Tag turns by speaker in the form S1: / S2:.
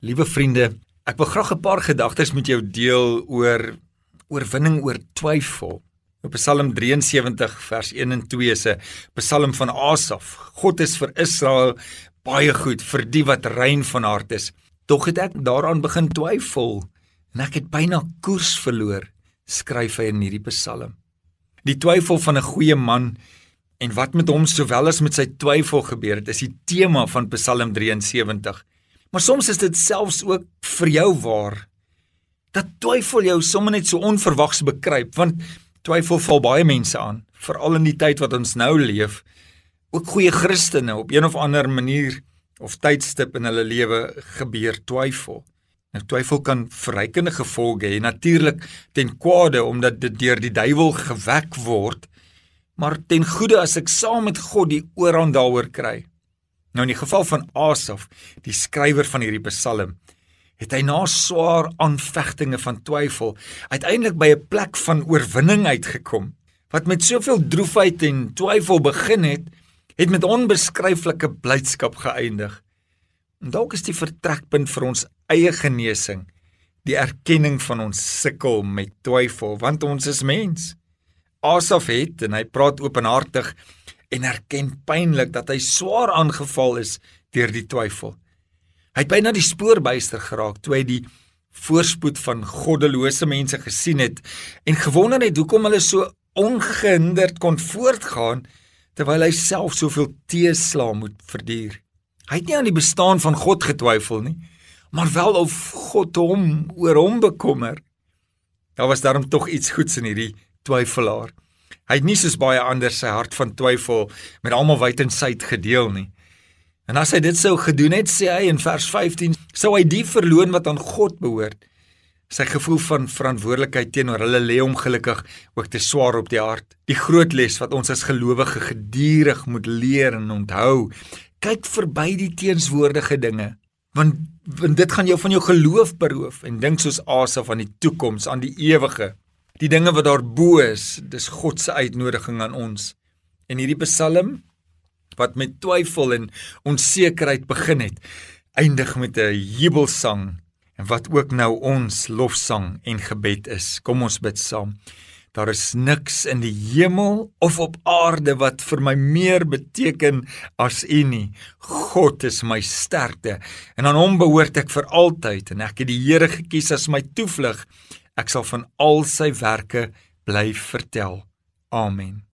S1: Liewe vriende, ek wil graag 'n paar gedagtes met jou deel oor oorwinning oor twyfel. Op Psalm 73 vers 1 en 2 se Psalm van Asaf. God is vir Israel baie goed vir die wat rein van hart is. Tog het ek daaraan begin twyfel en ek het byna koers verloor, skryf hy in hierdie Psalm. Die twyfel van 'n goeie man en wat met hom sowel as met sy twyfel gebeur het, is die tema van Psalm 73. Maar soms is dit selfs ook vir jou waar. Dat twyfel jou sommer net so onverwags bekruip, want twyfel val baie mense aan, veral in die tyd wat ons nou leef. Ook goeie Christene op een of ander manier of tydstip in hulle lewe gebeur twyfel. Nou twyfel kan verrykende gevolge hê, natuurlik ten kwade omdat dit deur die duiwel gewek word, maar ten goeie as ek saam met God die oorhand daaroor kry. Nou in die geval van Asaf, die skrywer van hierdie Psalm, het hy na swaar aanvegtinge van twyfel uiteindelik by 'n plek van oorwinning uitgekom. Wat met soveel droefheid en twyfel begin het, het met onbeskryflike blydskap geëindig. En dalk is die vertrekpunt vir ons eie genesing die erkenning van ons sukkel met twyfel, want ons is mens. Asaf het en hy praat openhartig en erken pynlik dat hy swaar aangeval is deur die twyfel. Hy het byna die spoorbuister geraak toe hy die voorspoed van goddelose mense gesien het en gewonder het hoekom hulle so ongehinderd kon voortgaan terwyl hy self soveel teeslaa moet verduur. Hy het nie aan die bestaan van God getwyfel nie, maar wel of God hom oor hom bekommer. Daar was daarom tog iets goeds in hierdie twyfelaar. Hy het nie soos baie ander sy hart van twyfel met almal wyd en suid gedeel nie. En as hy dit sou gedoen het, sê hy in vers 15, sou hy die verloon wat aan God behoort. Sy gevoel van verantwoordelikheid teenoor hulle lê hom gelukkig ook te swaar op die hart. Die groot les wat ons as gelowige gedurig moet leer en onthou, kyk verby die teenswoordige dinge, want, want dit gaan jou van jou geloof beroof en dink soos Asaf aan die toekoms, aan die ewige. Die dinge wat daar bo is, dis God se uitnodiging aan ons. En hierdie Psalm wat met twyfel en onsekerheid begin het, eindig met 'n jubelsang en wat ook nou ons lofsang en gebed is. Kom ons bid saam. Daar is niks in die hemel of op aarde wat vir my meer beteken as U nie. God is my sterkte en aan Hom behoort ek vir altyd en ek het die Here gekies as my toevlug Ek sal van al sy werke bly vertel. Amen.